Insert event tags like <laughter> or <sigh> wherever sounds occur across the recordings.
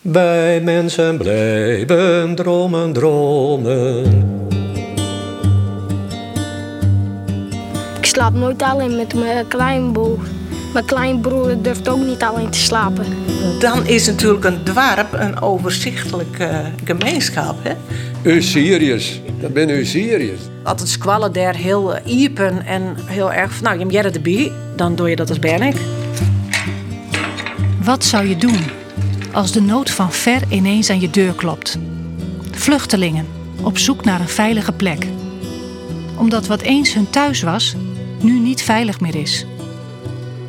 Wij mensen blijven dromen, dromen. Ik slaap nooit alleen met mijn kleinbroer. Mijn kleinbroer durft ook niet alleen te slapen. Dan is natuurlijk een dorp een overzichtelijke gemeenschap. Hè? U serieus, dat ben u serieus. Als het squallen daar heel eh, iepen en heel erg... Nou, je hebt erbij, dan doe je dat als Bernik. Wat zou je doen als de nood van ver ineens aan je deur klopt? Vluchtelingen op zoek naar een veilige plek. Omdat wat eens hun thuis was, nu niet veilig meer is.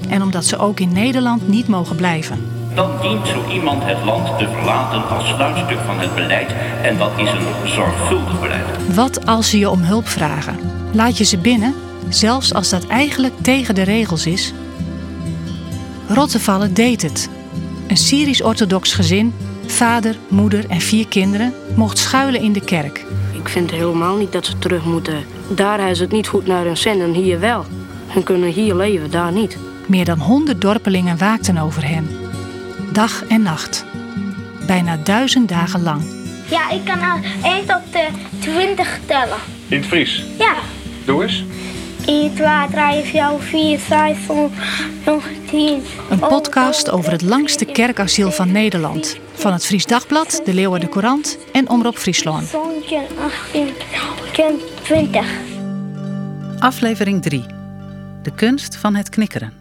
En omdat ze ook in Nederland niet mogen blijven. Dan dient zo iemand het land te verlaten als sluitstuk van het beleid. En dat is een zorgvuldig beleid. Wat als ze je om hulp vragen? Laat je ze binnen, zelfs als dat eigenlijk tegen de regels is? Rottevallen deed het. Een Syrisch-orthodox gezin, vader, moeder en vier kinderen, mocht schuilen in de kerk. Ik vind helemaal niet dat ze terug moeten. Daar is het niet goed naar hun zin en hier wel. Hun kunnen hier leven, daar niet. Meer dan honderd dorpelingen waakten over hen. Dag en nacht. Bijna duizend dagen lang. Ja, ik kan al 1 tot uh, 20 tellen. In het Fries? Ja. Doe eens. 1, 2, 3, 4, 5, 6, 7, 10. Een podcast over het langste kerkasiel van Nederland. Van het Fries Dagblad, de Leeuwarden Courant en Omroep Friesland. 17, 18, 20. Aflevering 3. De kunst van het knikkeren.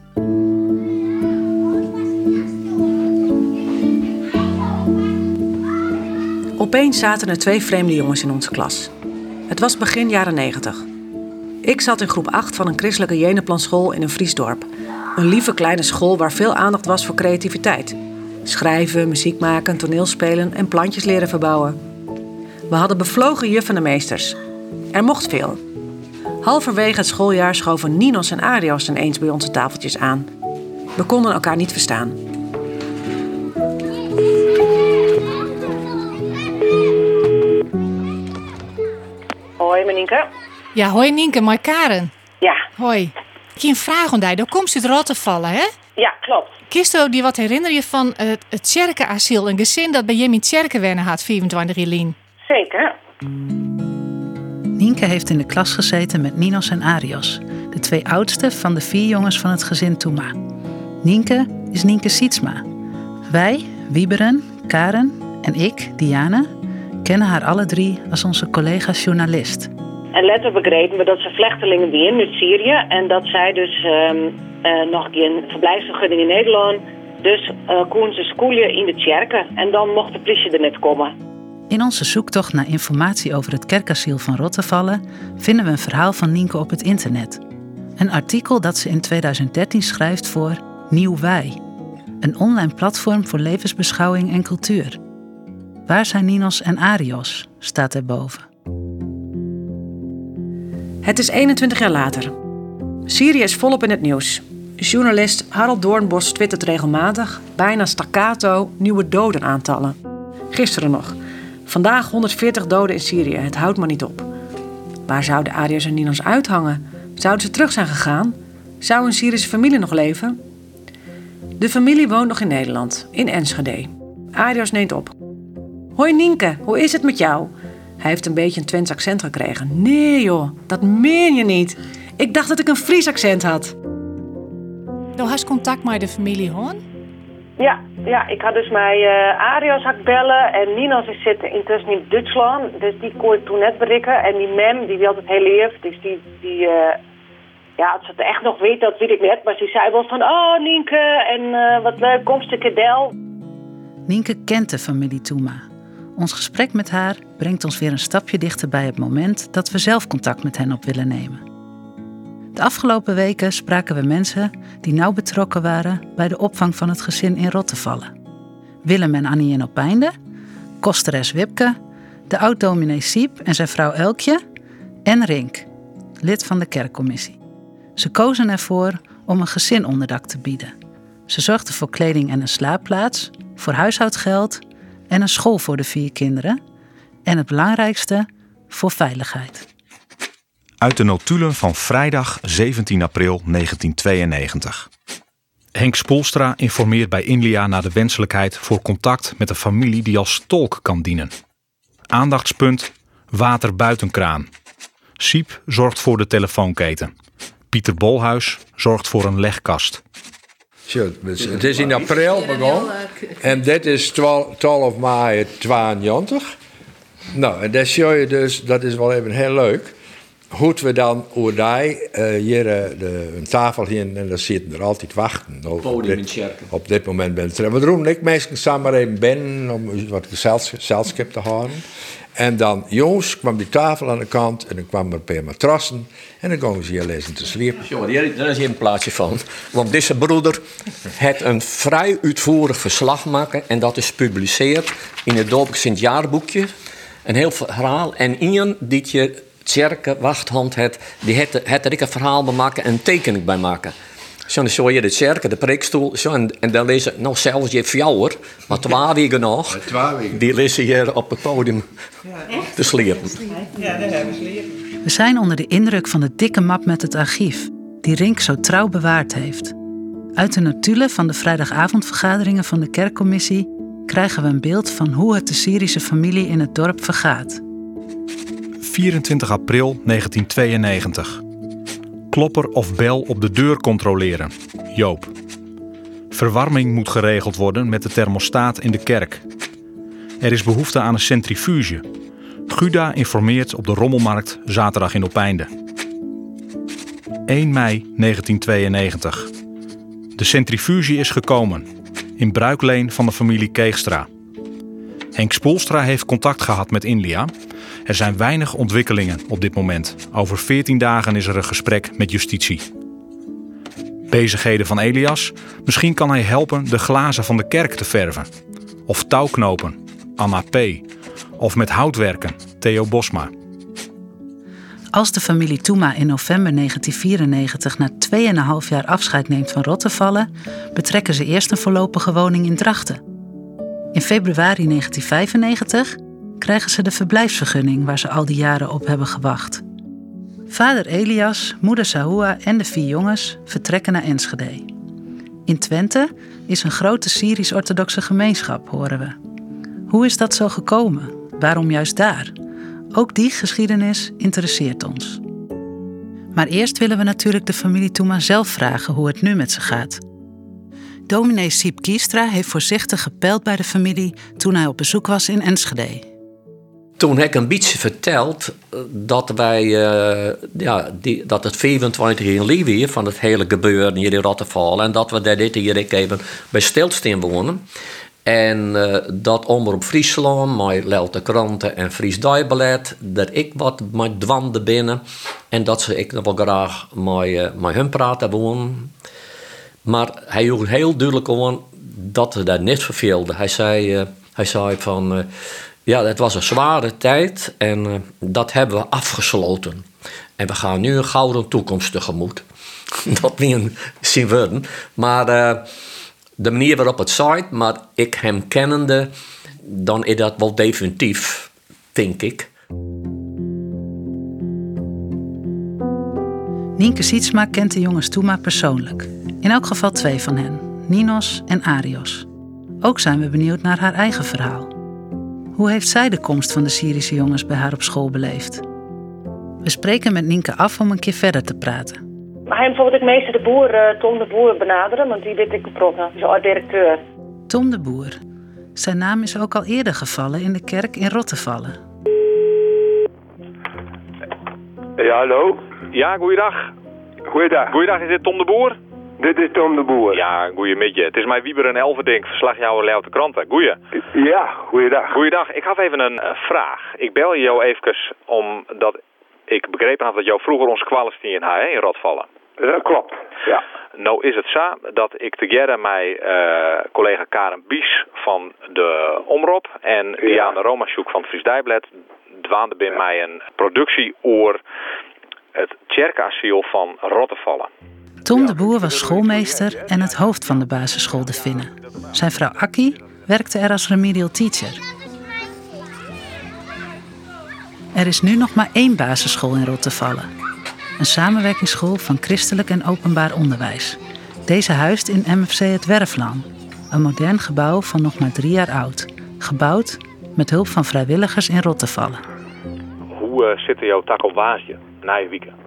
Opeens zaten er twee vreemde jongens in onze klas. Het was begin jaren 90. Ik zat in groep 8 van een christelijke jeneplanschool in een Friesdorp. Een lieve kleine school waar veel aandacht was voor creativiteit. Schrijven, muziek maken, toneelspelen en plantjes leren verbouwen. We hadden bevlogen juffen en meesters. Er mocht veel. Halverwege het schooljaar schoven Ninos en Arios ineens bij onze tafeltjes aan. We konden elkaar niet verstaan. Hoi, Menieke. Ja, hoi Nienke, mooi Karen. Ja, Hoi. Ik heb een vraag aan jou. Daar komt uit Rottevallen, hè? ja, klopt. Kisto, die wat herinner je van het, het Tjerkenasiel, een gezin dat bij Jim in Tjerken wennen had, 24 Jelien? Zeker. Nienke heeft in de klas gezeten met Ninos en Arios, de twee oudste van de vier jongens van het gezin Toema. Nienke is Nienke Sietsma. Wij, Wieberen, Karen en ik, Diana, kennen haar alle drie als onze collega-journalist. En later begrepen we dat ze vluchtelingen weer uit Syrië. En dat zij dus ehm, eh, nog geen verblijfsvergunning in Nederland. Dus uh, konden ze schoelen in de kerken. En dan mocht de politie er net komen. In onze zoektocht naar informatie over het kerkasiel van Rottevallen vinden we een verhaal van Nienke op het internet. Een artikel dat ze in 2013 schrijft voor Nieuw Wij, een online platform voor levensbeschouwing en cultuur. Waar zijn Ninos en Arios? staat erboven. Het is 21 jaar later. Syrië is volop in het nieuws. Journalist Harold Doornbos twittert regelmatig, bijna staccato, nieuwe dodenaantallen. Gisteren nog. Vandaag 140 doden in Syrië. Het houdt maar niet op. Waar zouden Arios en Ninos uithangen? Zouden ze terug zijn gegaan? Zou een Syrische familie nog leven? De familie woont nog in Nederland, in Enschede. Arios neemt op. Hoi Nienke, hoe is het met jou? Hij heeft een beetje een Twents accent gekregen. Nee joh, dat meen je niet. Ik dacht dat ik een Fries accent had. Nou, hast contact met de familie, hoor? Ja, ja, ik had dus mijn uh, Arios had bellen. En Ninos is zitten intussen in Duitsland. Dus die kon ik toen net berikken. En die mem, die wil het heel lief. Dus die, die uh, ja, als ze het echt nog weet, dat weet ik net. Maar ze zei wel van, oh Nienke, en uh, wat leuk, komst Del. Nienke kent de familie Toema. Ons gesprek met haar brengt ons weer een stapje dichter bij het moment dat we zelf contact met hen op willen nemen. De afgelopen weken spraken we mensen die nauw betrokken waren bij de opvang van het gezin in Rottevallen. Willem en Annie in Opeinde, kosteres Wipke, de oud-dominee Siep en zijn vrouw Elkje en Rink, lid van de kerkcommissie. Ze kozen ervoor om een gezin onderdak te bieden. Ze zorgden voor kleding en een slaapplaats, voor huishoudgeld en een school voor de vier kinderen. En het belangrijkste, voor veiligheid. Uit de notulen van vrijdag 17 april 1992. Henk Spoelstra informeert bij Inlia naar de wenselijkheid voor contact met een familie die als tolk kan dienen. Aandachtspunt: water buitenkraan. Siep zorgt voor de telefoonketen. Pieter Bolhuis zorgt voor een legkast. Dus het is in april begonnen. En dit is 12, 12 mei 92. Nou, en dat zie je dus, dat is wel even heel leuk. Hoe we dan hoe die eh, hier eh, de, een tafel hier en dan zitten er altijd wachten. Op, in dit, op dit moment ben ik er. We doen ik meestal samen even binnen om wat gezelschap te houden. En dan, jongens, kwam die tafel aan de kant en dan kwamen er een matrassen. En dan gingen ze hier lezen te sliepen. Jongen, daar is hier een plaatje van. Want deze broeder heeft een vrij uitvoerig verslag maken en dat is gepubliceerd in het Dorp Sint-Jaarboekje. Een heel verhaal. En iemand die je Tjerke wachthand het, die heeft er- een verhaal bij maken en een tekening bij maken. Zo, dan zou je de Tjerke, de preekstoel, zo, en, en dan lezen, nou zelfs je fjouwer, maar twee weken nog, die lezen hier op het podium te sliepen. We zijn onder de indruk van de dikke map met het archief, die Rink zo trouw bewaard heeft. Uit de notulen van de vrijdagavondvergaderingen van de kerkcommissie krijgen we een beeld van hoe het de Syrische familie in het dorp vergaat. 24 april 1992. Klopper of bel op de deur controleren. Joop. Verwarming moet geregeld worden met de thermostaat in de kerk. Er is behoefte aan een centrifuge. Guda informeert op de Rommelmarkt zaterdag in Opijnde. 1 mei 1992. De centrifuge is gekomen. In bruikleen van de familie Keegstra. Henk Spoelstra heeft contact gehad met Inlia. Er zijn weinig ontwikkelingen op dit moment. Over 14 dagen is er een gesprek met justitie. Bezigheden van Elias. Misschien kan hij helpen de glazen van de kerk te verven. Of touwknopen. Anna P. Of met houtwerken. Theo Bosma. Als de familie Toema in november 1994 na 2,5 jaar afscheid neemt van Rottevallen, betrekken ze eerst een voorlopige woning in Drachten. In februari 1995 krijgen ze de verblijfsvergunning waar ze al die jaren op hebben gewacht. Vader Elias, moeder Sahoua en de vier jongens vertrekken naar Enschede. In Twente is een grote Syrisch-orthodoxe gemeenschap, horen we. Hoe is dat zo gekomen? Waarom juist daar? Ook die geschiedenis interesseert ons. Maar eerst willen we natuurlijk de familie Toema zelf vragen hoe het nu met ze gaat. Dominee Siep Kiestra heeft voorzichtig gepeld bij de familie toen hij op bezoek was in Enschede. Toen heb ik een beetje verteld eh, dat wij, eh, ja, die, dat het 24 in Libië van het hele gebeuren hier in Rotterval en dat we daar dit hier even bij stilstaan wonen. En eh, dat Omroep Friesland, mijn Lelte Kranten en Fries Dijbelet, dat ik wat met dwande binnen. En dat ze ik nog wel graag met, met hun praten wonen. Maar hij joeg heel duidelijk aan dat hij dat niet verveelde. Hij zei, hij zei van, ja, het was een zware tijd en eh, dat hebben we afgesloten. En we gaan nu een gouden toekomst tegemoet. <laughs> dat niet een zien worden. Maar eh, de manier waarop het zei, maar ik hem kennende, dan is dat wel definitief, denk ik. Nienke Sietsma kent de jongens Toema persoonlijk. In elk geval twee van hen, Ninos en Arios. Ook zijn we benieuwd naar haar eigen verhaal. Hoe heeft zij de komst van de Syrische jongens bij haar op school beleefd? We spreken met Nienke af om een keer verder te praten. Maar hij bijvoorbeeld ik meester de boer, eh, Tom de Boer, benaderen, want die weet ik geprotten, zo'n directeur. Tom de Boer. Zijn naam is ook al eerder gevallen in de kerk in Rottevallen. Ja, hallo? Ja, goeiedag. Goeiedag. Goeiedag, is dit Tom de Boer? Dit is Tom de Boer. Ja, goeiemiddag. Het is mij Wieber en Elverdink, verslagjouwer Leeuwte Kranten. Goeie. Ja, goeiedag. Goeiedag. Ik had even een eh, vraag. Ik bel je jou even omdat ik begrepen had dat jou vroeger ons kwalistien had hè, in Rotvallen. Dat klopt, ja. Nou is het zo dat ik together met eh, collega Karen Bies van de Omroep en Diana Romasjoek van het Fries Dijblad dwaande bij mij een productie oor het Tjerkasiel van Rottevallen. Tom de Boer was schoolmeester en het hoofd van de basisschool De Vinnen. Zijn vrouw Akkie werkte er als remedial teacher. Er is nu nog maar één basisschool in Rottevallen. Een samenwerkingsschool van christelijk en openbaar onderwijs. Deze huist in MFC het Werfland. Een modern gebouw van nog maar drie jaar oud. Gebouwd met hulp van vrijwilligers in Rottevallen. Hoe uh, zit jouw tak op Waasje, Nijwieken? Je moet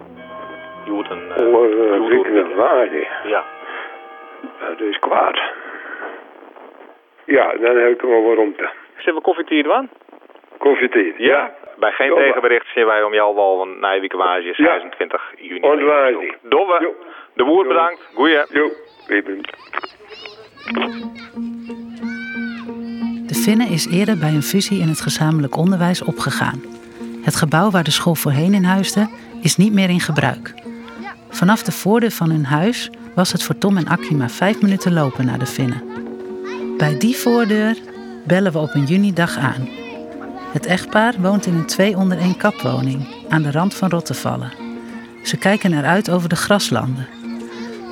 een... Uh, uh, Waasje? Ja. Dat is kwaad. Ja, dan heb ik wel waarom te. Zullen we koffietijd aan? Koffietijd, ja. ja. Bij geen tegenbericht zien wij om jou wel een Nijwieken Waasje 26 ja. juni. Ontwaasje. Domme. De boer bedankt. Goeie. Jo. De Vinnen is eerder bij een fusie in het gezamenlijk onderwijs opgegaan. Het gebouw waar de school voorheen in huisde is niet meer in gebruik. Vanaf de voordeur van hun huis was het voor Tom en Akkie maar vijf minuten lopen naar de Vinnen. Bij die voordeur bellen we op een junidag aan. Het echtpaar woont in een twee onder één kapwoning aan de rand van Rottevallen. Ze kijken eruit over de graslanden.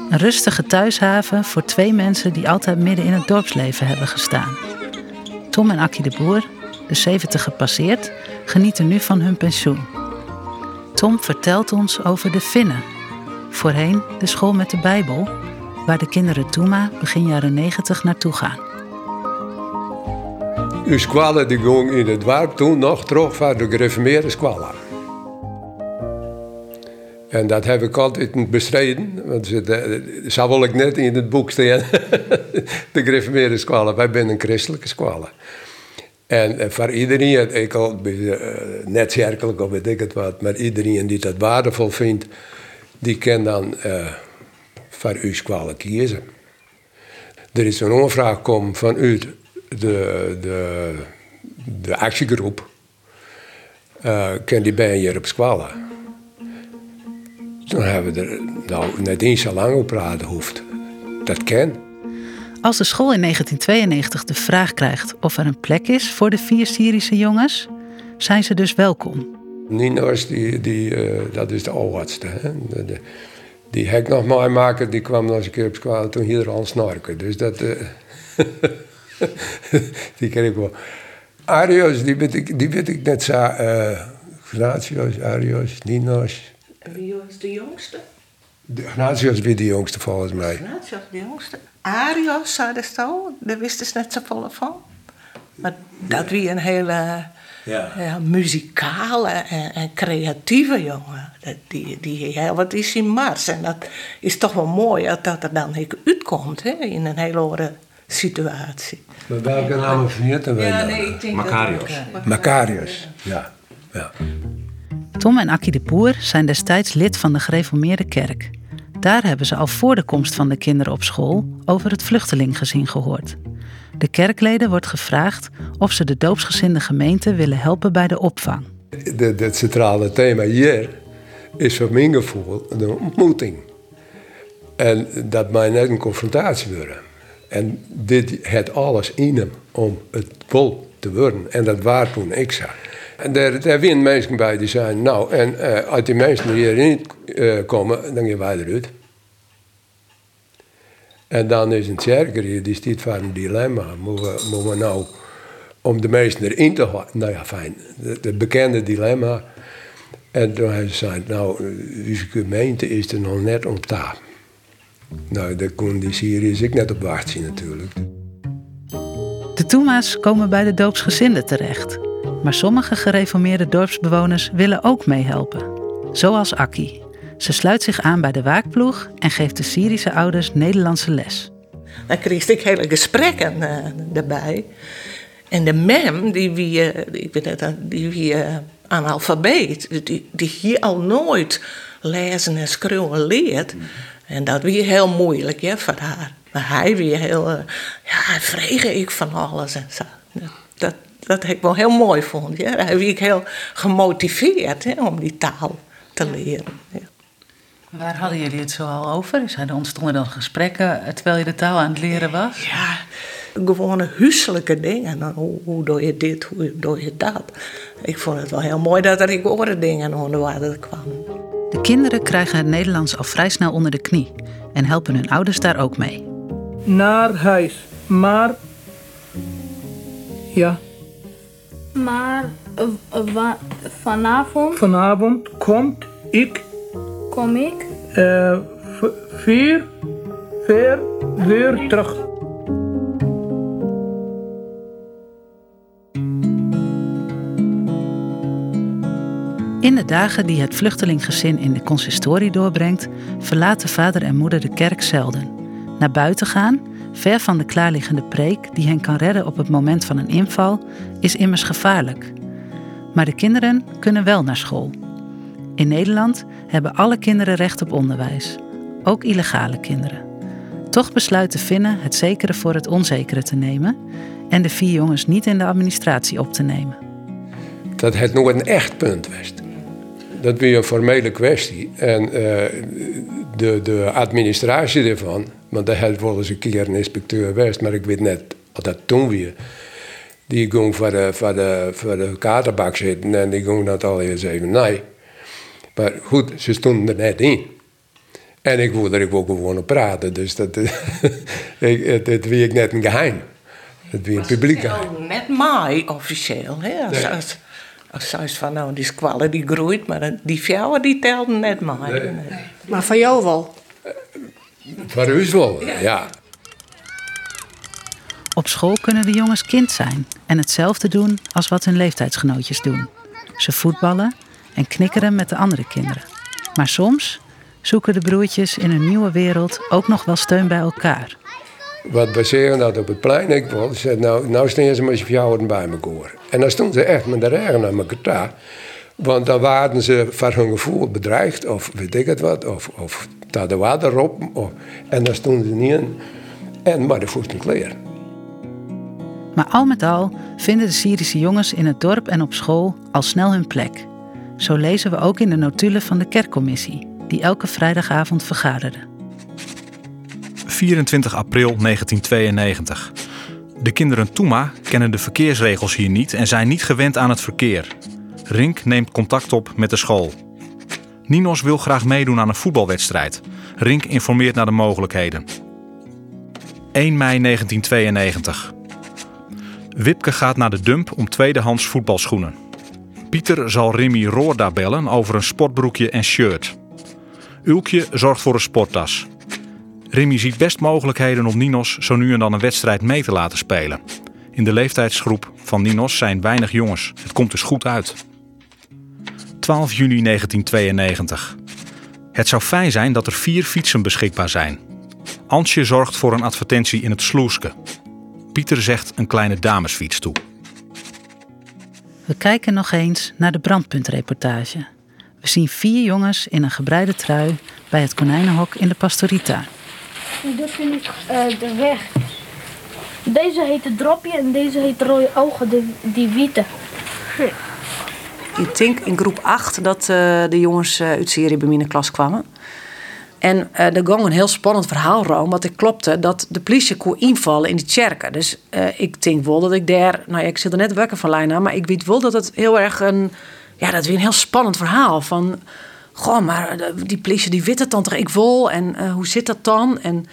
Een rustige thuishaven voor twee mensen die altijd midden in het dorpsleven hebben gestaan. Tom en Akkie de Boer, de 70 gepasseerd, genieten nu van hun pensioen. Tom vertelt ons over de Finnen. Voorheen de school met de Bijbel, waar de kinderen Toema begin jaren 90 naartoe gaan. Squallen die ging in het dorp toen nog terug van de gereformeerde squallen. En dat heb ik altijd bestreden. Want dat zou wel ik net in het boek staan. <laughs> de gereformeerde squallen. Wij zijn een christelijke squallen. En voor iedereen, ik al uh, net kerkelijk of weet ik het wat, maar iedereen die dat waardevol vindt, die kan dan uh, voor uw squallen kiezen. Er is een aanvraag gekomen vanuit de, de, de actiegroep. Uh, kan die bij hier op squallen? Toen hebben we er nou, net eens zo lang op praten hoeft. Dat kan. Als de school in 1992 de vraag krijgt of er een plek is voor de vier Syrische jongens, zijn ze dus welkom. Ninos, die, die, uh, dat is de oudste. Die hek nog mooi maken, die kwam nog eens een keer op school toen hier al snorken. Dus dat. Uh, <laughs> die ken ik wel. Arios, die weet ik, die weet ik net zo. Uh, Ignatius, Arios, Ninos. Wie was de jongste? De Ignatius was de jongste volgens mij. Ignatius de jongste. Arios, zei de zo, daar wisten ze net zo vol van. Maar dat wie een hele ja. ja muzikale en, en, creatieve jongen. Dat, die, die heel wat is in Mars. En dat is toch wel mooi dat dat er dan uitkomt hè, in een hele andere situatie. Maar welke naam vernieten wij ja, nee, ik denk Macarius. Dat Macarius, ja. ja. Tom en Akkie de Boer zijn destijds lid van de gereformeerde kerk. Daar hebben ze al voor de komst van de kinderen op school over het vluchtelinggezin gehoord. De kerkleden wordt gevraagd of ze de doopsgezinde gemeente willen helpen bij de opvang. Het centrale thema hier is voor mijn gevoel de ontmoeting. En dat mij net een confrontatie worden. En dit het alles in hem om het vol te worden. En dat waar toen ik zag. Daar, daar zijn mensen bij die zijn, nou, en uh, als die mensen hier niet uh, komen, dan gaan wij eruit. En dan is een kerker hier, die staat voor een dilemma. Moeten we, nou, om de mensen erin te houden, nou ja, fijn, het bekende dilemma. En toen hij zei, nou, uw gemeente is er nog net om taal. Nou, kon die Syriërs ik net op wachten natuurlijk. De Toema's komen bij de doopsgezinden terecht. Maar sommige gereformeerde dorpsbewoners willen ook meehelpen. Zoals Akki. Ze sluit zich aan bij de waakploeg en geeft de Syrische ouders Nederlandse les. Dan kreeg ik hele gesprekken uh, erbij. En de mem, die wie, uh, ik weet het, die wie uh, analfabeet, die, die hier al nooit lezen en schrijven leert. En dat was heel moeilijk ja, voor haar. Maar hij weer heel, ja, vreeg ik van alles en zo. Dat, dat ik wel heel mooi vond. Ja. Hij werd heel gemotiveerd hè, om die taal te leren. Ja. Waar hadden jullie het zo al over? Er ontstonden dan gesprekken terwijl je de taal aan het leren was? Ja, gewone huiselijke dingen. Hoe, hoe doe je dit, hoe doe je dat? Ik vond het wel heel mooi dat er ik andere dingen onder water kwamen. De kinderen krijgen het Nederlands al vrij snel onder de knie en helpen hun ouders daar ook mee. Naar huis, maar. Ja. Maar uh, vanavond. Vanavond komt ik. Kom ik. Uh, vier, ver weer terug. In de dagen die het vluchtelinggezin in de consistorie doorbrengt, verlaten vader en moeder de kerk zelden. Naar buiten gaan, ver van de klaarliggende preek die hen kan redden op het moment van een inval, is immers gevaarlijk. Maar de kinderen kunnen wel naar school. In Nederland hebben alle kinderen recht op onderwijs, ook illegale kinderen. Toch besluiten Finnen het zekere voor het onzekere te nemen en de vier jongens niet in de administratie op te nemen. Dat het nog een echt punt was. Dat weer een formele kwestie. En uh, de, de administratie ervan, want daar had wel eens een keer een inspecteur geweest, maar ik weet net wat dat toen weer. Die ging voor de, voor de, voor de katerbak zitten en die ging dat al eens even nee. Maar goed, ze stonden er net in. En ik wilde er ook gewoon op praten, dus dat, <laughs> ik, het, het wie ik net een geheim. Het wie een publiek geheim. Net mij officieel, hè? Als, Nee. als, als zij is van, nou, die squalle die groeit, maar die vrouwen die telden net. Nee. Maar van jou wel. Voor u wel, ja. Op school kunnen de jongens kind zijn en hetzelfde doen als wat hun leeftijdsgenootjes doen. Ze voetballen en knikkeren met de andere kinderen. Maar soms zoeken de broertjes in een nieuwe wereld ook nog wel steun bij elkaar. Wat baseren dat op het plein, ik zei, nou, nou staan ze met z'n vieren bij elkaar. En dan stonden ze echt met de regen aan elkaar. Want dan waren ze voor hun gevoel bedreigd, of weet ik het wat, of, of dat de water op. En dan stonden ze niet in. En maar de voeten kleren. Maar al met al vinden de Syrische jongens in het dorp en op school al snel hun plek. Zo lezen we ook in de notulen van de kerkcommissie, die elke vrijdagavond vergaderde. 24 april 1992. De kinderen Toema kennen de verkeersregels hier niet en zijn niet gewend aan het verkeer. Rink neemt contact op met de school. Ninos wil graag meedoen aan een voetbalwedstrijd. Rink informeert naar de mogelijkheden. 1 mei 1992. Wipke gaat naar de dump om tweedehands voetbalschoenen. Pieter zal Remy Roorda bellen over een sportbroekje en shirt. Ulkje zorgt voor een sporttas. Remy ziet best mogelijkheden om Ninos zo nu en dan een wedstrijd mee te laten spelen. In de leeftijdsgroep van Ninos zijn weinig jongens. Het komt dus goed uit. 12 juni 1992. Het zou fijn zijn dat er vier fietsen beschikbaar zijn. Antje zorgt voor een advertentie in het Sloeske. Pieter zegt een kleine damesfiets toe. We kijken nog eens naar de brandpuntreportage. We zien vier jongens in een gebreide trui bij het konijnenhok in de pastorita. Dit vind ik de weg. Deze heet het dropje en deze heet rode ogen, die, witte. Ik denk in groep 8 dat eh, de jongens eh, uit Syrië bij de klas kwamen. En eh er ging een heel spannend verhaal rond, want ik klopte dat de politie kon invallen in die kerken. Dus ik denk wel dat ik daar, nou ja, ik zit er net wakker van Leina, maar ik weet wel dat het heel erg een, ja, dat weer een heel spannend verhaal van, goh, maar eh, die politie die weet het ik wel en eh, hoe zit dat dan? En,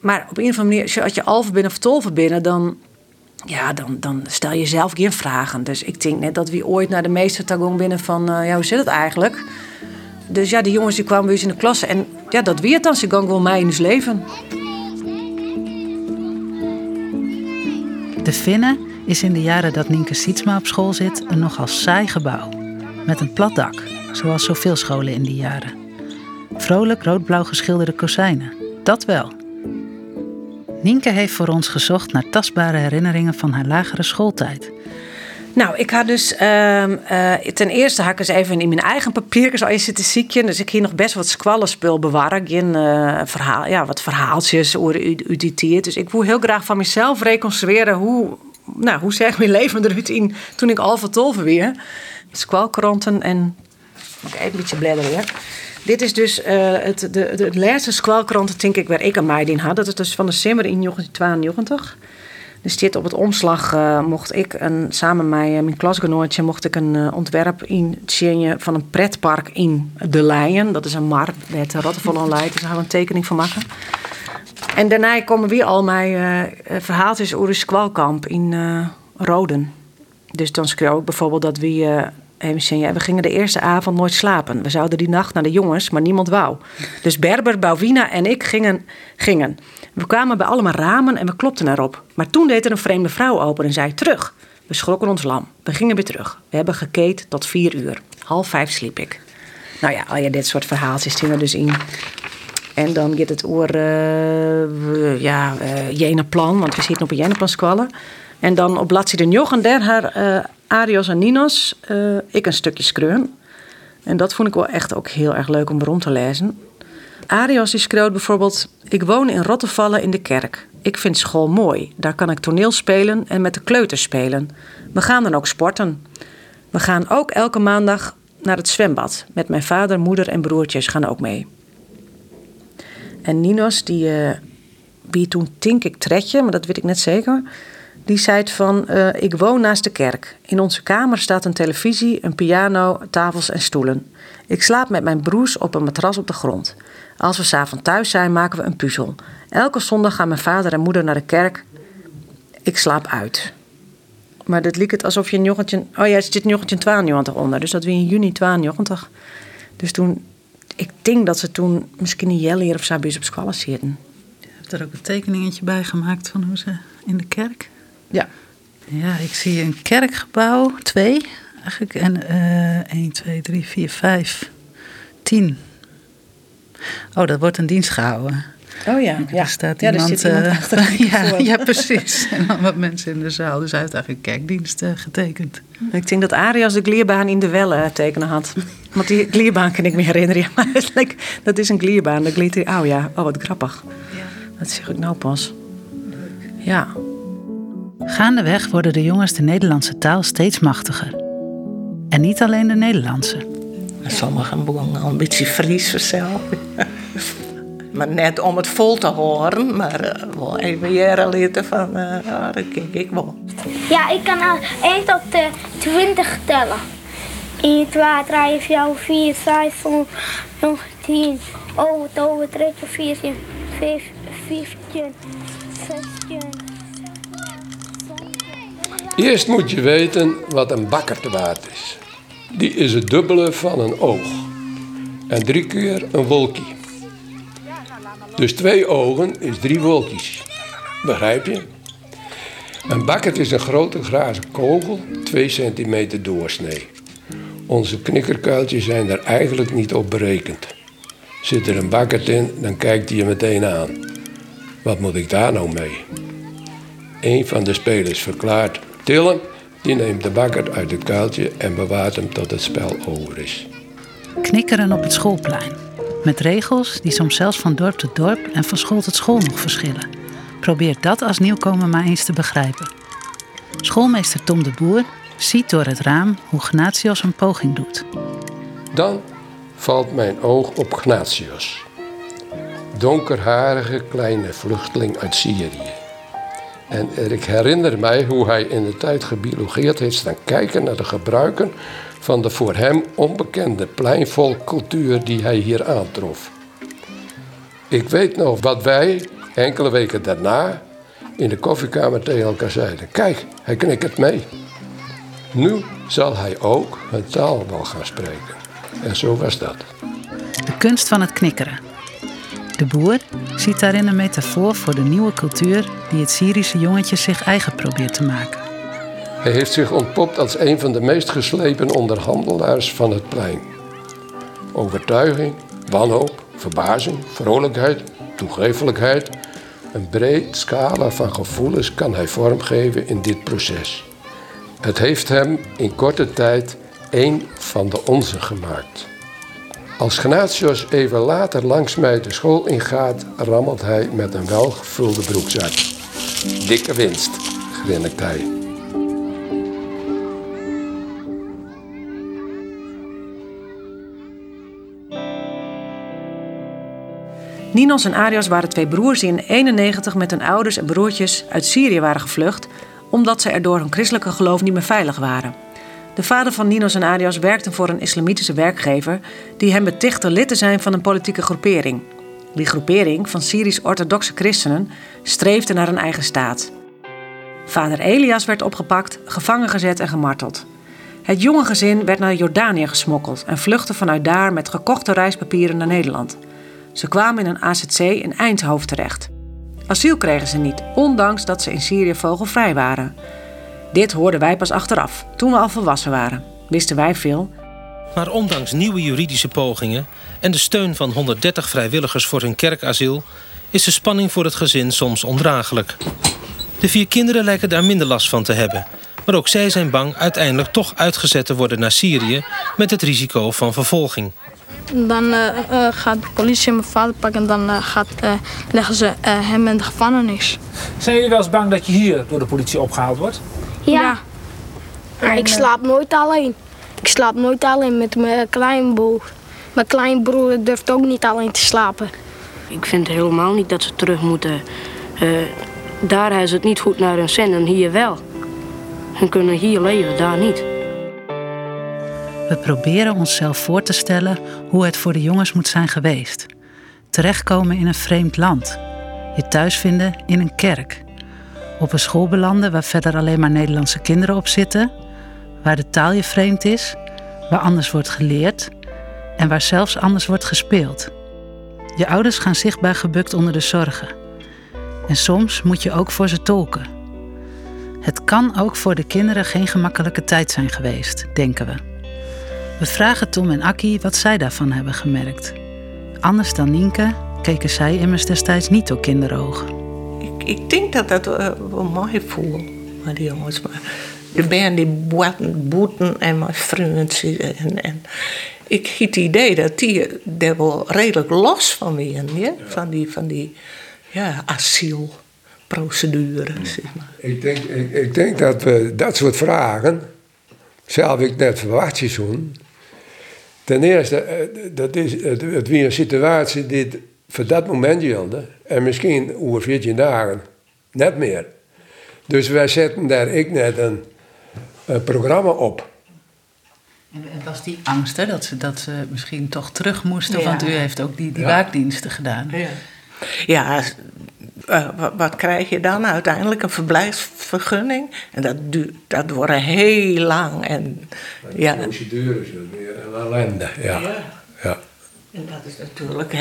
maar op een of andere manier, als je, als binnen of tolven binnen, dan, ja, dan, dan stel je zelf geen vragen. Dus ik denk net dat we ooit naar de meester tagon binnen van, eh, ja, hoe zit het eigenlijk? Dus ja, die jongens die kwamen bij ons in de klas. En ja, dat weer dan. Ze gaan gewoon mij in het leven. De Finne is in de jaren dat Nienke Sietsma op school zit een nogal saai gebouw. Met een plat dak, zoals zoveel scholen in die jaren. Vrolijk roodblauw geschilderde kozijnen, dat wel. Nienke heeft voor ons gezocht naar tastbare herinneringen van haar lagere schooltijd. Nou, ik had dus ehm, eh, ten eerste had ik eens even in mijn eigen papiertjes al eens zitten ziekje. Dus ik hier nog best wat squallenspul bewaren. Geen eh, verhaal, ja, wat verhaaltjes over u, u die tijd. Dus ik wil heel graag van mezelf reconstrueren hoe, nou, hoe zeg mijn leven eruit in toen ik al vertolven weer. Squalkranten en Moet ik even een beetje bladeren weer. Dit is dus eh, het, de, de, de laatste squalkrant, denk ik, waar ik aan mij in had. Dat is dus van december in 1992. Dus dit op het omslag eh, mocht ik een, samen met mijn, mijn klasgenootje mocht ik een eh, ontwerp in van een pretpark in De Leien. Dat is een mar met Rotterval <laughs> en Leiden. Dus daar gaan we een tekening van maken. En daarna komen weer al mijn uh, verhaaltjes over de squalkamp in Roden. Dus dan schreef ik bijvoorbeeld dat we We gingen de eerste avond nooit slapen. We zouden die nacht naar de jongens, maar niemand wou. Dus Berber, Bouwina en ik gingen, gingen. We kwamen bij allemaal ramen en we klopten erop. Maar toen deed er een vreemde vrouw open en zei terug. We schrokken ons lam. We gingen weer terug. We hebben gekeet tot vier uur. Half vijf sliep ik. Nou ja, al ja, dit soort verhaaltjes zien we dus in. En dan gaat het over uh, ja, uh, want we zitten op een squallen. En dan op bladzijde 39 haar uh, Arios en Ninos, uh, ik een stukje skreun. En dat vond ik wel echt ook heel erg leuk om rond te lezen. Arios die schreeuwt bijvoorbeeld: Ik woon in Rottevallen in de kerk. Ik vind school mooi. Daar kan ik toneel spelen en met de kleuters spelen. We gaan dan ook sporten. We gaan ook elke maandag naar het zwembad. Met mijn vader, moeder en broertjes gaan ook mee. En Ninos, die, uh, wie toen Tink ik Tretje, maar dat weet ik net zeker. Die zei van, uh, ik woon naast de kerk. In onze kamer staat een televisie, een piano, tafels en stoelen. Ik slaap met mijn broers op een matras op de grond. Als we s'avonds thuis zijn, maken we een puzzel. Elke zondag gaan mijn vader en moeder naar de kerk. Ik slaap uit. Maar dat liep het alsof je een jochentje... Oh ja, het zit een jochentje 92 onder. Dus dat we in juni 92. Dus toen... Ik denk dat ze toen misschien een Jellier of zo op school zitten. Je hebt er ook een tekeningetje bij gemaakt van hoe ze in de kerk... Ja. Ja, ik zie een kerkgebouw, twee eigenlijk. En uh, 1, 2, 3, 4, 5, 10. Oh, dat wordt een dienst gehouden. Oh ja, ja. Er staat ja, iemand, er iemand achter <laughs> ja, ja, precies. <laughs> En dan wat mensen in de zaal. Dus hij heeft eigenlijk een kerkdienst uh, getekend. Ik denk dat Arias de glierbaan in de Welle tekenen had. Want die glierbaan kan ik me herinneren. Maar dat is een glierbaan. De gliet oh ja, oh wat grappig. Ja. Dat zeg ik nou pas. Ja. Gaandeweg worden de jongens de Nederlandse taal steeds machtiger. En niet alleen de Nederlandse. Sommigen boeren al een beetje Fries zelf. <laughs> maar net om het vol te horen, maar uh, wel even jaren later van, uh, oh, dat kijk ik wel. Ja, ik kan al 1 tot uh, 20 tellen. 1, 2, 3, 4, 4, 5, 6, 10, over, over, 13, 14, 15, Eerst moet je weten wat een bakker waard is. Die is het dubbele van een oog. En drie keer een wolkje. Dus twee ogen is drie wolkjes. Begrijp je? Een bakker is een grote glazen kogel, 2 centimeter doorsnee. Onze knikkerkuiltjes zijn er eigenlijk niet op berekend. Zit er een bakker in, dan kijkt hij je meteen aan. Wat moet ik daar nou mee? Een van de spelers verklaart Tillen die neemt de bakker uit het kuiltje en bewaart hem tot het spel over is. Knikkeren op het schoolplein. Met regels die soms zelfs van dorp tot dorp en van school tot school nog verschillen. Probeer dat als nieuwkomer maar eens te begrijpen. Schoolmeester Tom de Boer ziet door het raam hoe Gnatios een poging doet. Dan valt mijn oog op Gnatios. Donkerharige kleine vluchteling uit Syrië. En ik herinner mij hoe hij in de tijd gebiologeerd heeft staan kijken naar de gebruiken van de voor hem onbekende pleinvolkcultuur die hij hier aantrof. Ik weet nog wat wij enkele weken daarna in de koffiekamer tegen elkaar zeiden. Kijk, hij knikkert mee. Nu zal hij ook een taal wel gaan spreken. En zo was dat. De kunst van het knikkeren. De boer ziet daarin een metafoor voor de nieuwe cultuur die het Syrische jongetje zich eigen probeert te maken. Hij heeft zich ontpopt als een van de meest geslepen onderhandelaars van het plein. Overtuiging, wanhoop, verbazing, vrolijkheid, toegeeflijkheid. Een breed scala van gevoelens kan hij vormgeven in dit proces. Het heeft hem in korte tijd één van de onze gemaakt. Als Gnatius even later langs mij de school ingaat, rammelt hij met een welgevulde broekzak. Dikke winst, grinnikt hij. Ninos en Arias waren twee broers die in 91 met hun ouders en broertjes uit Syrië waren gevlucht, omdat ze er door hun christelijke geloof niet meer veilig waren. De vader van Ninos en Arias werkte voor een islamitische werkgever die hem betichtte lid te zijn van een politieke groepering. Die groepering van Syrisch-orthodoxe christenen streefde naar een eigen staat. Vader Elias werd opgepakt, gevangen gezet en gemarteld. Het jonge gezin werd naar Jordanië gesmokkeld en vluchtte vanuit daar met gekochte reispapieren naar Nederland. Ze kwamen in een AZC in Eindhoven terecht. Asiel kregen ze niet, ondanks dat ze in Syrië vogelvrij waren. Dit hoorden wij pas achteraf, toen we al volwassen waren. Wisten wij veel. Maar ondanks nieuwe juridische pogingen en de steun van 130 vrijwilligers voor hun kerkasiel, is de spanning voor het gezin soms ondraaglijk. De vier kinderen lijken daar minder last van te hebben. Maar ook zij zijn bang uiteindelijk toch uitgezet te worden naar Syrië met het risico van vervolging. Dan uh, uh, gaat de politie mijn vader pakken en dan uh, gaat, leggen ze hem in de gevangenis. Zijn jullie wel eens bang dat je hier door de politie opgehaald wordt? Ja. Maar ik slaap nooit alleen. Ik slaap nooit alleen met mijn kleinbroer. Mijn kleinbroer durft ook niet alleen te slapen. Ik vind helemaal niet dat ze terug moeten. daar hebben ze het niet goed naar hun zin en hier wel. Ze kunnen hier leven, daar niet. We proberen onszelf voor te stellen hoe het voor de jongens moet zijn geweest. Terechtkomen in een vreemd land. Je thuis vinden in een kerk. Op een school belanden waar verder alleen maar Nederlandse kinderen op zitten. Waar de taal je vreemd is. Waar anders wordt geleerd. En waar zelfs anders wordt gespeeld. Je ouders gaan zichtbaar gebukt onder de zorgen. En soms moet je ook voor ze tolken. Het kan ook voor de kinderen geen gemakkelijke tijd zijn geweest, denken we. We vragen Tom en Akkie wat zij daarvan hebben gemerkt. Anders dan Nienke keken zij immers destijds niet door kinderogen. Ik, denk dat dat uh, wel mooi voelt, maar die jongens. Maar de band die boeten, boeten en mijn vrienden. En, en ik heb het idee dat die er wel redelijk los van waren, ja? van die, van die ja, asielprocedure. Zeg maar. ik, denk, ik, ik denk dat we dat soort vragen, zelf ik net verwacht je zo'n, Ten eerste, eh, dat is, het weer een situatie die voor dat moment gilde. En misschien over 14 dagen net meer. Dus wij zetten daar ik net een, een programma op. En was die angst hè, dat, ze, dat ze misschien toch terug moesten? Want u heeft ook die, die waakdiensten gedaan. Ja, ja uh, wat, krijg je dan? Uiteindelijk een verblijfsvergunning. En dat, duurt, dat wordt heel lang. En, ja. De procedure is weer een ellende. Ja. En dat is natuurlijk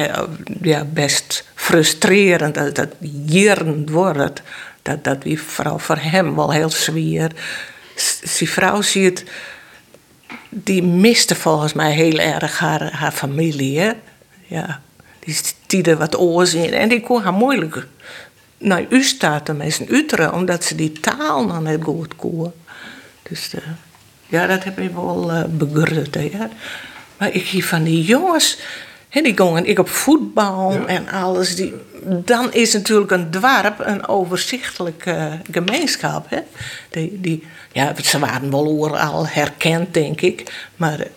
ja, best frustrerend dat dat jaren wordt. Dat, dat wie vooral voor hem wel heel zwier. Die vrouw ziet, die miste volgens mij heel erg haar, haar familie. Hè? Ja, die stierde wat oors in en die kon haar moeilijk naar u staat met zijn uteren, omdat ze die taal nog net goed kon. Dus uh, ja, dat heb ik wel uh. Maar ik hier van die jongens, he, die gingen ik op voetbal en alles. Die, dan is natuurlijk een dorp een overzichtelijke gemeenschap. Hè. Die, die, ja, ze waren wel al herkend, denk ik. Maar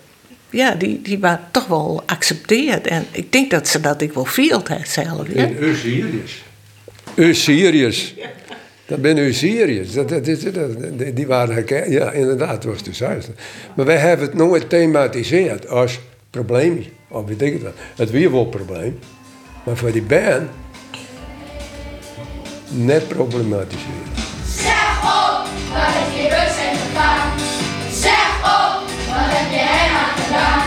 ja, die, die waren toch wel geaccepteerd. En ik denk dat ze dat ik wel viel zelf. Ja. In Syriërs. U Syriërs. Dat ben u Syriërs. Dat, dat, dat, die waren herkend. Ja, inderdaad, dat was dus juist. Maar wij hebben het nooit thematiseerd als probleem. Of weet ik het wel. Het weer wel probleem. Maar voor die band net problematiseren. Zeg op, waar heb je rust en gegaan? Zeg op, wat heb je hem aan gedaan?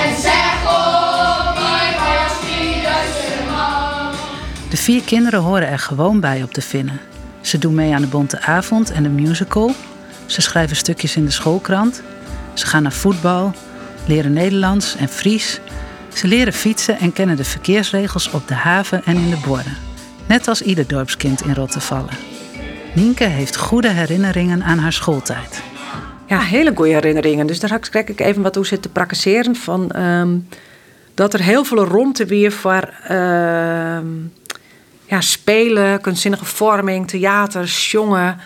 En zeg op, mooi was die man. De vier kinderen horen er gewoon bij op de Vinnen. Ze doen mee aan de Bonte Avond en de musical. Ze schrijven stukjes in de schoolkrant. Ze gaan naar voetbal, leren Nederlands en Fries. Ze leren fietsen en kennen de verkeersregels op de haven en in de borden. Net als ieder dorpskind in Rottevallen. Nienke heeft goede herinneringen aan haar schooltijd. Ja, hele goede herinneringen. Dus daar kijk ik even wat hoe zitten praktiseren van... Ehm, dat er heel veel ruimte weer voor uh, ja, spelen, kunstzinnige vorming, theater, jongen.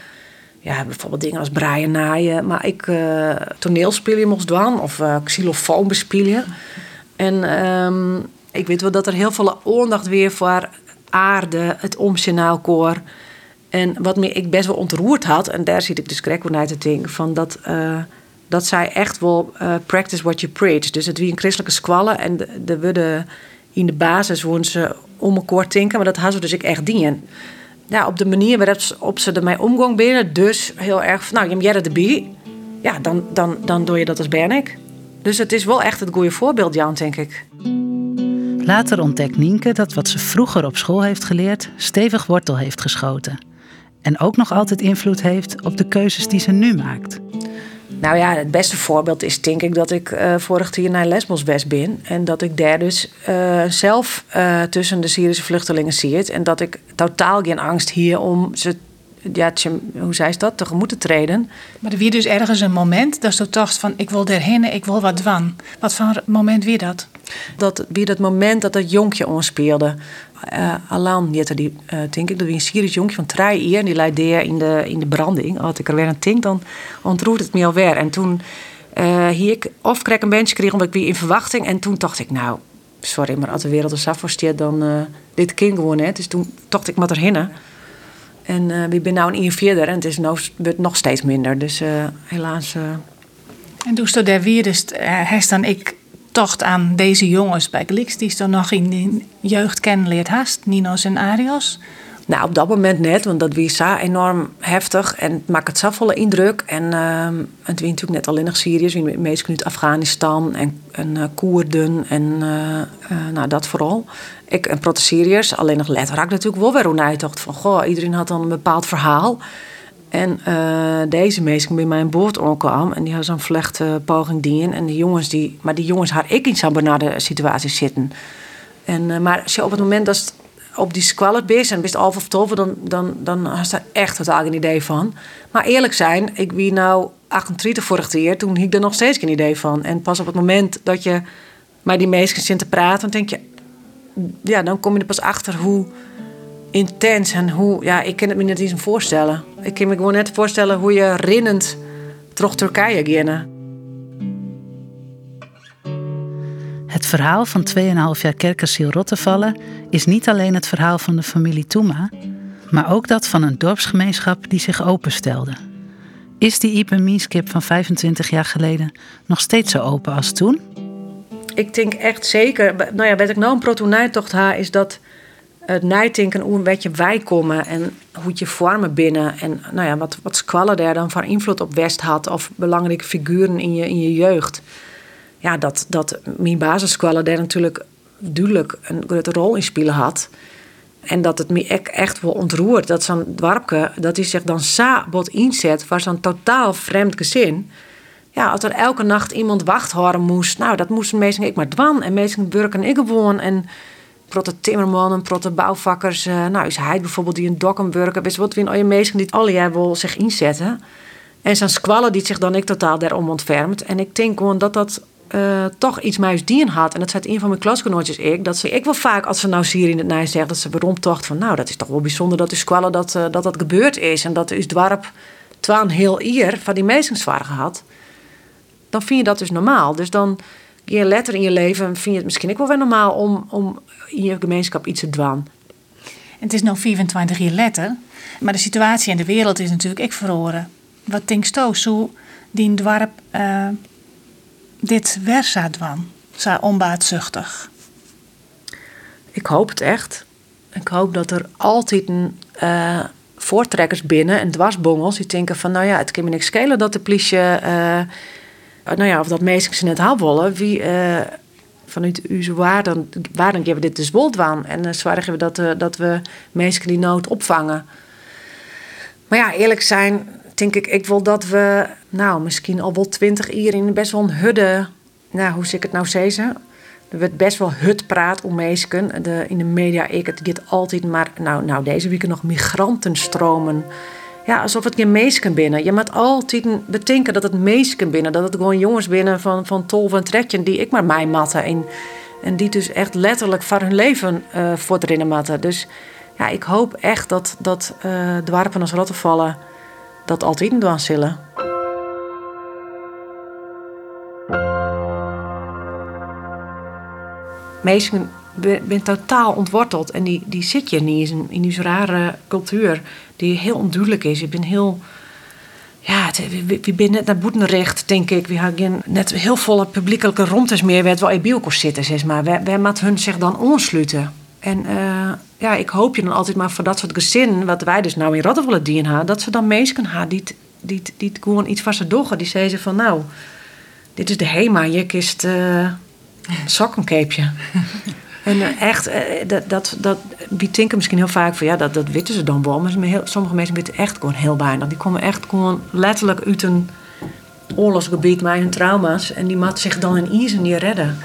Ja, bijvoorbeeld dingen als braaien, naaien. Maar ik uh, toneelspelen doen of uh, xylofoon bespelen. En um, ik weet wel dat er heel veel aandacht weer voor aarde, het omsjonaalkoor. En wat me ik best wel ontroerd had, en daar zit ik dus correct naar te denken, van dat, uh, dat zij echt wel practice what you preach. Dus het wie een christelijke squallen en de, de, in de basis wonen ze om elkaar denken, maar dat hadden ze dus ik echt dienen. Ja, op de manier waarop ze ermee omgang binnen, dus heel erg van, nou, je hebt erbij. ja, dan, dan, dan doe je dat als Bernik. Dus het is wel echt het goede voorbeeld, Jan, denk ik. Later ontdekt Nienke dat wat ze vroeger op school heeft geleerd stevig wortel heeft geschoten. En ook nog altijd invloed heeft op de keuzes die ze nu maakt. Nou ja, het beste voorbeeld is denk ik dat ik uh, vorig jaar naar Lesbos West ben. En dat ik daar dus uh, zelf uh, tussen de Syrische vluchtelingen zit. En dat ik totaal geen angst hier om ze, ja, tje, hoe zei ze dat, tegemoet te treden. Maar er wie dus ergens een moment dat je dacht van ik wil daarheen, ik wil wat doen. Wat voor moment wie dat? Dat wie dat moment dat dat jonkje onspeelde. Uh, Alan, die, die uh, denk ik, dat wie een Syrisch jonkje van drie jaar. En die leidt in de, in de branding. Als ik er weer aan denk, dan ontroert het me alweer. En toen uh, hier ik of kreeg een bandje kreeg, omdat ik weer in verwachting. En toen dacht ik, nou, sorry, maar als de wereld er staat, dan uh, dit kind gewoon net. Dus toen dacht ik maar erheen. En uh, we zijn nou een uur verder en het is nou, wordt nog steeds minder. Dus helaas. En toen stond daar weer, dus hij dan ik tocht aan deze jongens bij Glix, die dan nog in de jeugd kennen leert haast, Ninos en Arios? Nou, op dat moment net, want dat was enorm heftig en het maakt het zo volle indruk. En uh, het wie natuurlijk net alleen nog Syriërs, wie meestal Afghanistan en, en uh, Koerden en uh, nou, dat vooral. Ik en Proto-Syriërs, alleen nog letter had ik natuurlijk wel weer dacht van, goh, iedereen had dan een bepaald verhaal. En uh, deze mensen bij mijn boord kwam en die had zo'n vlechte dienen. En die jongens die, maar die jongens had ik in zo'n benarde situatie zitten. En, uh, maar als je op het moment dat op die squallet bent en bent half of tolven, dan, dan, dan had je daar echt totaal geen idee van. Maar eerlijk zijn, ik wie nou 38 vorig jaar, toen had ik er nog steeds geen idee van. En pas op het moment dat je met die mensen zit te praten, dan denk je, ja, dan kom je er pas achter hoe intens en hoe, ja, ik kan het me niet eens voorstellen. Ik kan me gewoon net voorstellen hoe je rinnend terug Turkije ging. Het verhaal van 2,5 jaar kerkasiel Rottevallen is niet alleen het verhaal van de familie Toema, maar ook dat van een dorpsgemeenschap die zich openstelde. Is die Ipe Mieskip van 25 jaar geleden nog steeds zo open als toen? Ik denk echt zeker. Nou ja, wat ik nou een protonijtocht ha, is dat het nadenken hoe een beetje wij komen en hoe je vormen binnen. En nou ja, wat, wat squallen daar dan van invloed op West had of belangrijke figuren in je, in je jeugd. Ja, dat, dat mijn basissquallen daar natuurlijk duidelijk een grote rol in spelen had. En dat het me echt wel ontroert dat zo'n dwarpke, dat hij zich dan sabot inzet voor zo'n totaal vreemd gezin. Ja, als er elke nacht iemand wacht horen moest, nou, dat moesten meestal ik maar dwan. En meestal burken ik gewoon. En protte timmermannen, protte bouwvakkers. Uh, nou, is hij bijvoorbeeld die een dokkenburger. Best wat wie je meesten die alle jaar wil zich inzetten. En zijn squallen die zich dan ik totaal daarom ontfermt. En ik denk gewoon dat dat uh, toch iets mij dien had. En dat zei een van mijn klasgenootjes ik. Dat ze ik wel vaak als ze nou hier in het nij zegt dat ze rondtocht van nou dat is toch wel bijzonder dat de squallen dat, uh, dat dat gebeurd is. En dat is dwarp twaan heel ier van die meesten zwaar gehad. Dan vind je dat dus normaal. Dus dan je letter in je leven vind je het misschien ook wel weer normaal om, om in je gemeenschap iets te doen. Het is nog 24 jaar letter, maar de situatie in de wereld is natuurlijk ik verloren. Wat denkt je zo die dwarp uh, dit versa dwan? Zo onbaatzuchtig. Ik hoop het echt. Ik hoop dat er altijd een uh, voortrekkers binnen en dwarsbongels die denken van nou ja, het kan me niks schelen dat de politie uh, nou ja, of dat ze net willen, wie uh, vanuit uw waarden, waarden geven we dit dus wold aan. En uh, zorgen we dat, dat we mensen die nood opvangen. Maar ja, eerlijk zijn, denk ik, ik wil dat we, nou, misschien al wel twintig jaar in best wel een hudde, nou, hoe zeg ik het nou zeggen? Er wordt best wel hut praat om mensen. De, in de media, ik, het gaat altijd maar, nou, nou deze week nog migrantenstromen ja, alsof het geen meesken binnen. Je moet altijd bedenken dat het meesken binnen, dat het gewoon jongens binnen van, van tolf en trekje die ik maar mij matten. En, en die dus echt letterlijk voor hun leven uh, voortrennen matten. Dus ja, ik hoop echt dat, dat uh, dwarpen als rottenvallen dat altijd doen zullen. Meesken ben totaal ontworteld en die, die zit je niet in, in die rare cultuur die heel onduidelijk is. Ik ben heel. Ja, we zijn net naar Boetenrecht, denk ik. We hebben net heel volle publiekelijke romtes meer waar in bielkos zitten, zeg maar. Wij, moeten hun zich dan ontsluiten. En uh, ja, ik hoop je dan altijd maar voor dat soort gezinnen, wat wij dus nou in Rottervallen dienen dat ze dan mensen hebben die, die, die gewoon iets van ze doggen. Die zei ze van, nou, dit is de HEMA, je kist uh, sokkenkeepje. <laughs> en uh, echt, uh, dat, dat, dat, die denken misschien heel vaak van, ja, dat, dat weten ze dan wel. Maar sommige mensen weten echt gewoon heel bijna. Die komen echt gewoon letterlijk uit een oorlogsgebied met hun trauma's. En die mat zich dan in Ise niet redden.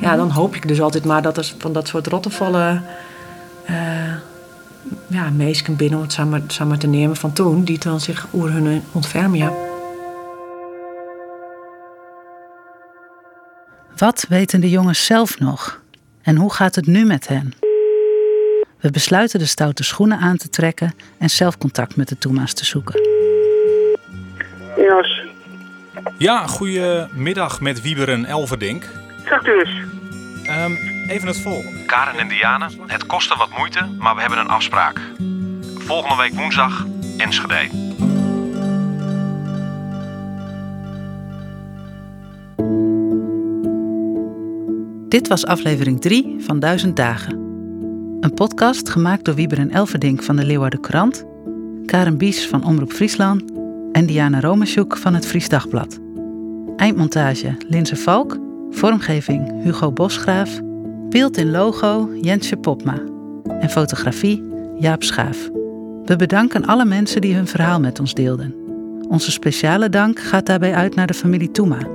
Ja, dan hoop ik dus altijd maar dat er van dat soort rottevallen ja, meesken binnen, om het samen, samen te nemen van toen, die dan zich oer hun ontfermen. Ja. Wat weten de jongens zelf nog? En hoe gaat het nu met hen? We besluiten de stoute schoenen aan te trekken en zelf contact met de Toema's te zoeken. Jos. Ja, goedemiddag met Wieberen Elverdink. Zegt u eens. Um, even het volgende. Karen en Diane, het kostte wat moeite, maar we hebben een afspraak. Volgende week woensdag, Enschede. Dit was aflevering 3 van Duizend Dagen. Een podcast gemaakt door Wieber en Elverdink van de Leeuwarden Krant, Karen Bies van Omroep Friesland en Diana Romesjoek van het Fries Dagblad. Eindmontage Linse Valk, vormgeving Hugo Bosgraaf, beeld in logo Jensje Popma en fotografie Jaap Schaaf. We bedanken alle mensen die hun verhaal met ons deelden. Onze speciale dank gaat daarbij uit naar de familie Toema.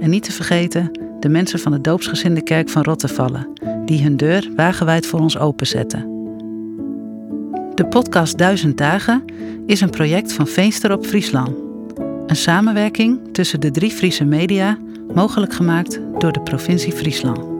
En niet te vergeten de mensen van de doopsgezinde kerk van Rottevallen, die hun deur wagenwijd voor ons openzetten. De podcast Duizend Dagen is een project van Veenster op Friesland. Een samenwerking tussen de drie Friese media, mogelijk gemaakt door de provincie Friesland.